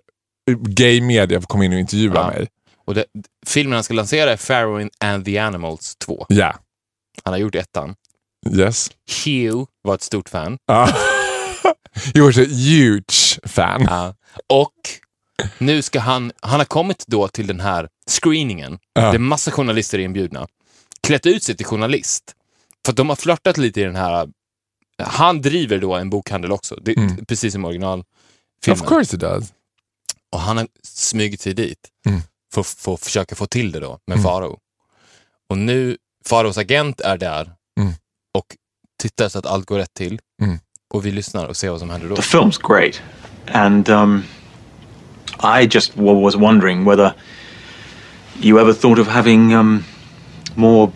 gay media komma in och intervjua Ja. mig. Och det, filmen han ska lansera är Pharaoh and the Animals 2. Ja, Han har gjort ettan. yes. Hugh var ett stort fan. Ja. you was a huge fan. Ja. Och nu ska han, han har kommit då till den här screeningen. Ja. Det är massa journalister inbjudna. Klätt ut sig till journalist. För att de har flörtat lite i den här... Han driver då en bokhandel också, det, Mm. precis som originalfilmen. Of course it does. Och han har smugit sig dit Mm. för att försöka få till det då med Mm. Faro. Och nu, Faros agent är där Mm. och tittar så att allt går rätt till. Mm. Och vi lyssnar och ser vad som händer då. The film's great, and um, I just was wondering whether you ever thought of having um, more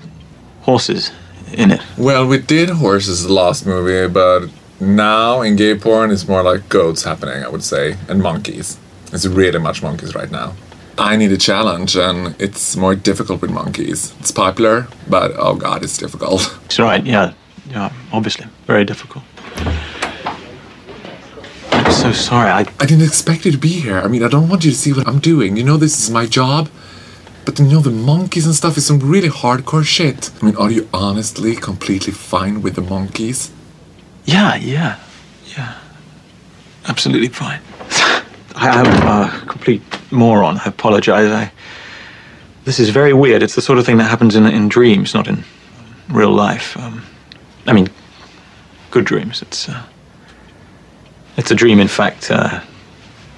horses in it. Well, we did horses the last movie, but now in gay porn it's more like goats happening, I would say, and monkeys. It's really much monkeys right now. I need a challenge, and it's more difficult with monkeys. It's popular, but oh god, it's difficult. That's right. Yeah, yeah. Obviously, very difficult. I'm so sorry. I I didn't expect you to be here. I mean, I don't want you to see what I'm doing. You know, this is my job. But you know, the monkeys and stuff is some really hardcore shit. I mean, are you honestly completely fine with the monkeys? Yeah, yeah, yeah. Absolutely fine. I am a complete moron. I apologize. I, this is very weird. It's the sort of thing that happens in, in dreams, not in real life. Um, I mean, good dreams. It's uh, it's a dream, in fact, uh,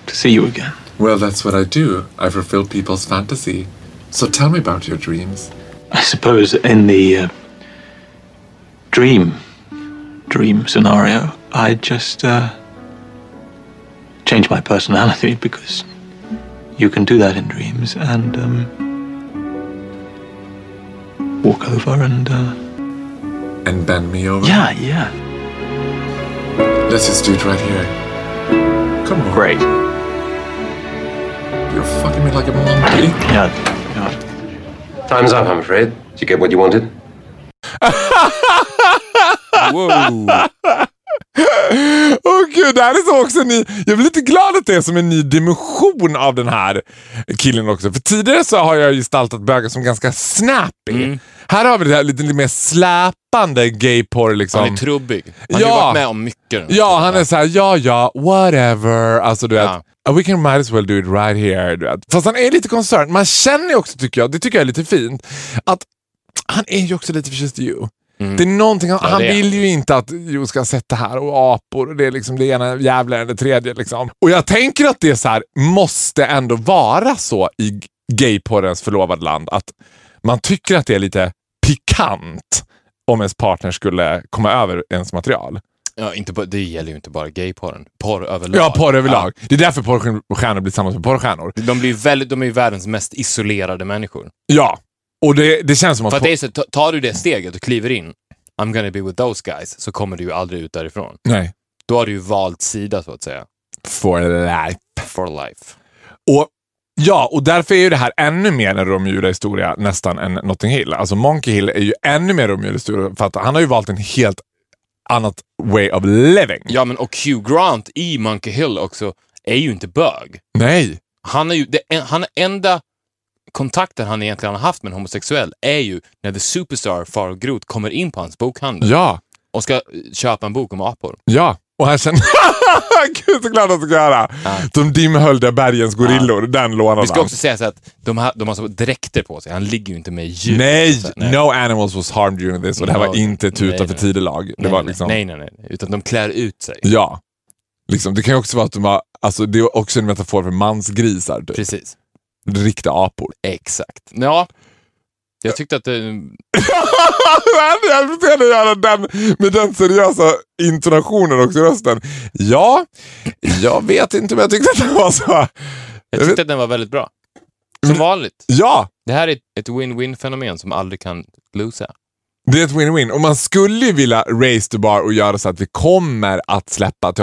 to see you again. Well, that's what I do. I fulfill people's fantasy. So tell me about your dreams. I suppose in the uh, dream dream scenario, I just uh, change my personality because you can do that in dreams and um, walk over and uh, And bend me over. yeah, yeah, Let's just do it right here. Come on. great. You're fucking me like a monkey. Yeah, yeah. Time's up, I'm afraid. Did you get what you wanted? Wow. Här är så också ny... Jag blir lite glad att det är som en ny dimension av den här killen också. För tidigare så har jag gestaltat bögar som ganska snappy. Här har vi det här lite, lite mer släpande gayporr liksom. Han är trubbig. Han har Ja. ju varit med om mycket. Ja, han är så här, ja, ja, whatever. Alltså du vet, Ja. "Uh, we can might as well do it right here. Du vet. Fast han är lite concerned. Man känner ju också, tycker jag, det tycker jag är lite fint, att han är ju också lite förtjust i you. Det är någonting, han, Ja, han det vill ju inte att Jo ska sätta här och apor och det är liksom det ena jävla det tredje. Liksom. Och jag tänker att det så här, måste ändå vara så i gayporrens förlovade land att man tycker att det är lite pikant om ens partner skulle komma över ens material. Ja, inte bara, det gäller ju inte bara gayporren. Porr överlag. Ja, porr överlag. Det är därför porrstjärnor blir tillsammans med porrstjärnor. Ja. De, blir väldigt, de är ju världens mest isolerade människor. Ja, och det, det känns som att... För att det är så, ta- tar du det steget och kliver in, I'm gonna be with those guys, så kommer du ju aldrig ut därifrån. Nej, Då har du ju valt sida så att säga. for life. For life. Och Ja, och därför är ju det här ännu mer en Julia-historia nästan än Notting Hill. Alltså Monkey Hill är ju ännu mer Julia-historia för att han har ju valt en helt annat way of living. Ja, men och Hugh Grant i Monkey Hill också är ju inte bög. Nej. Han är ju, det, han enda kontakten han egentligen har haft med en homosexuell är ju när The Superstar Far Groth kommer in på hans bokhandel Ja, och ska eh, köpa en bok om apor. ja. Och han känner... Gud så glad att han ska göra. De dimhöljda bergens gorillor, den lånade Vi ska han. också säga så att de har, de har så dräkter på sig. Han ligger ju inte med djur. Nej, Så, no animals was harmed during this. Och det här var No, inte tuta nej, för nej. tidelag. Det nej, var nej, liksom... nej, nej, nej. Utan de klär ut sig. Ja. Liksom, det kan ju också vara att de har... Alltså, det är också en metafor för mansgrisar. Typ. Precis. Riktiga apor. Exakt. Ja. Jag tyckte att det... jag se dig göra den med den seriösa intonationen också i rösten. Ja, jag vet inte om jag tyckte att det var så. Jag Jag tyckte vet- att den var väldigt bra. Som vanligt. Ja, Det här är ett- win-win fenomen som aldrig kan losa. det är ett win-win. Och man skulle ju vilja raise the bar och göra så att vi kommer att släppa,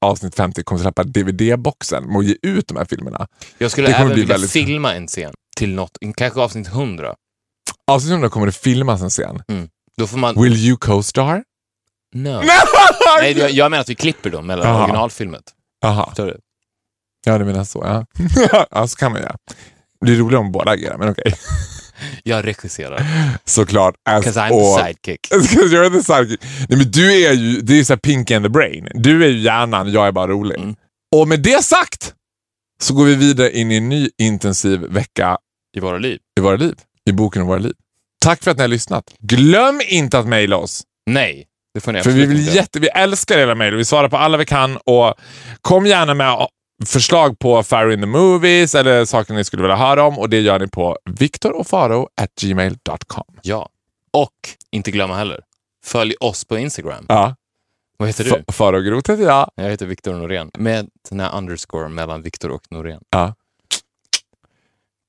avsnitt 50, kommer släppa DVD-boxen och ge ut de här filmerna. Jag skulle även vilja väldigt- filma en scen till något, kanske avsnitt 100. Avsnitt 100 kommer det filmas en scen. Då får man... Will you co-star? No. Nej, jag, jag menar att vi klipper dem mellan Jaha. originalfilmet. Förstår du? ja du menar så. Ja, ja så kan man göra. Det blir roligare om båda agerar, men okej. Jag regisserar. Såklart. 'Cause I'm all- the sidekick. Because you're the sidekick. Nej, men du är ju, det är ju så här pink and the brain. Du är ju hjärnan, jag är bara rolig. Mm. Och med det sagt så går vi vidare in i en ny intensiv vecka I våra liv. i våra liv. I boken om våra liv. Tack för att ni har lyssnat. Glöm inte att mejla oss. Nej, det får ni För vi, vill inte. jätte, vi älskar era mejl. Vi svarar på alla vi kan. Och kom gärna med förslag på Fire in the Movies eller saker ni skulle vilja höra om. Och det gör ni på viktorofaro.gmail.com. Ja. Och inte glömma heller, följ oss på Instagram. Ja. Vad heter du? F- Faro Groth heter jag. Jag heter Viktor Norén. Med den här underscore mellan Viktor och Norén. Ja.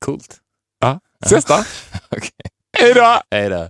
Coolt. Ja. Ses då. Okej. Hej då! Hej då.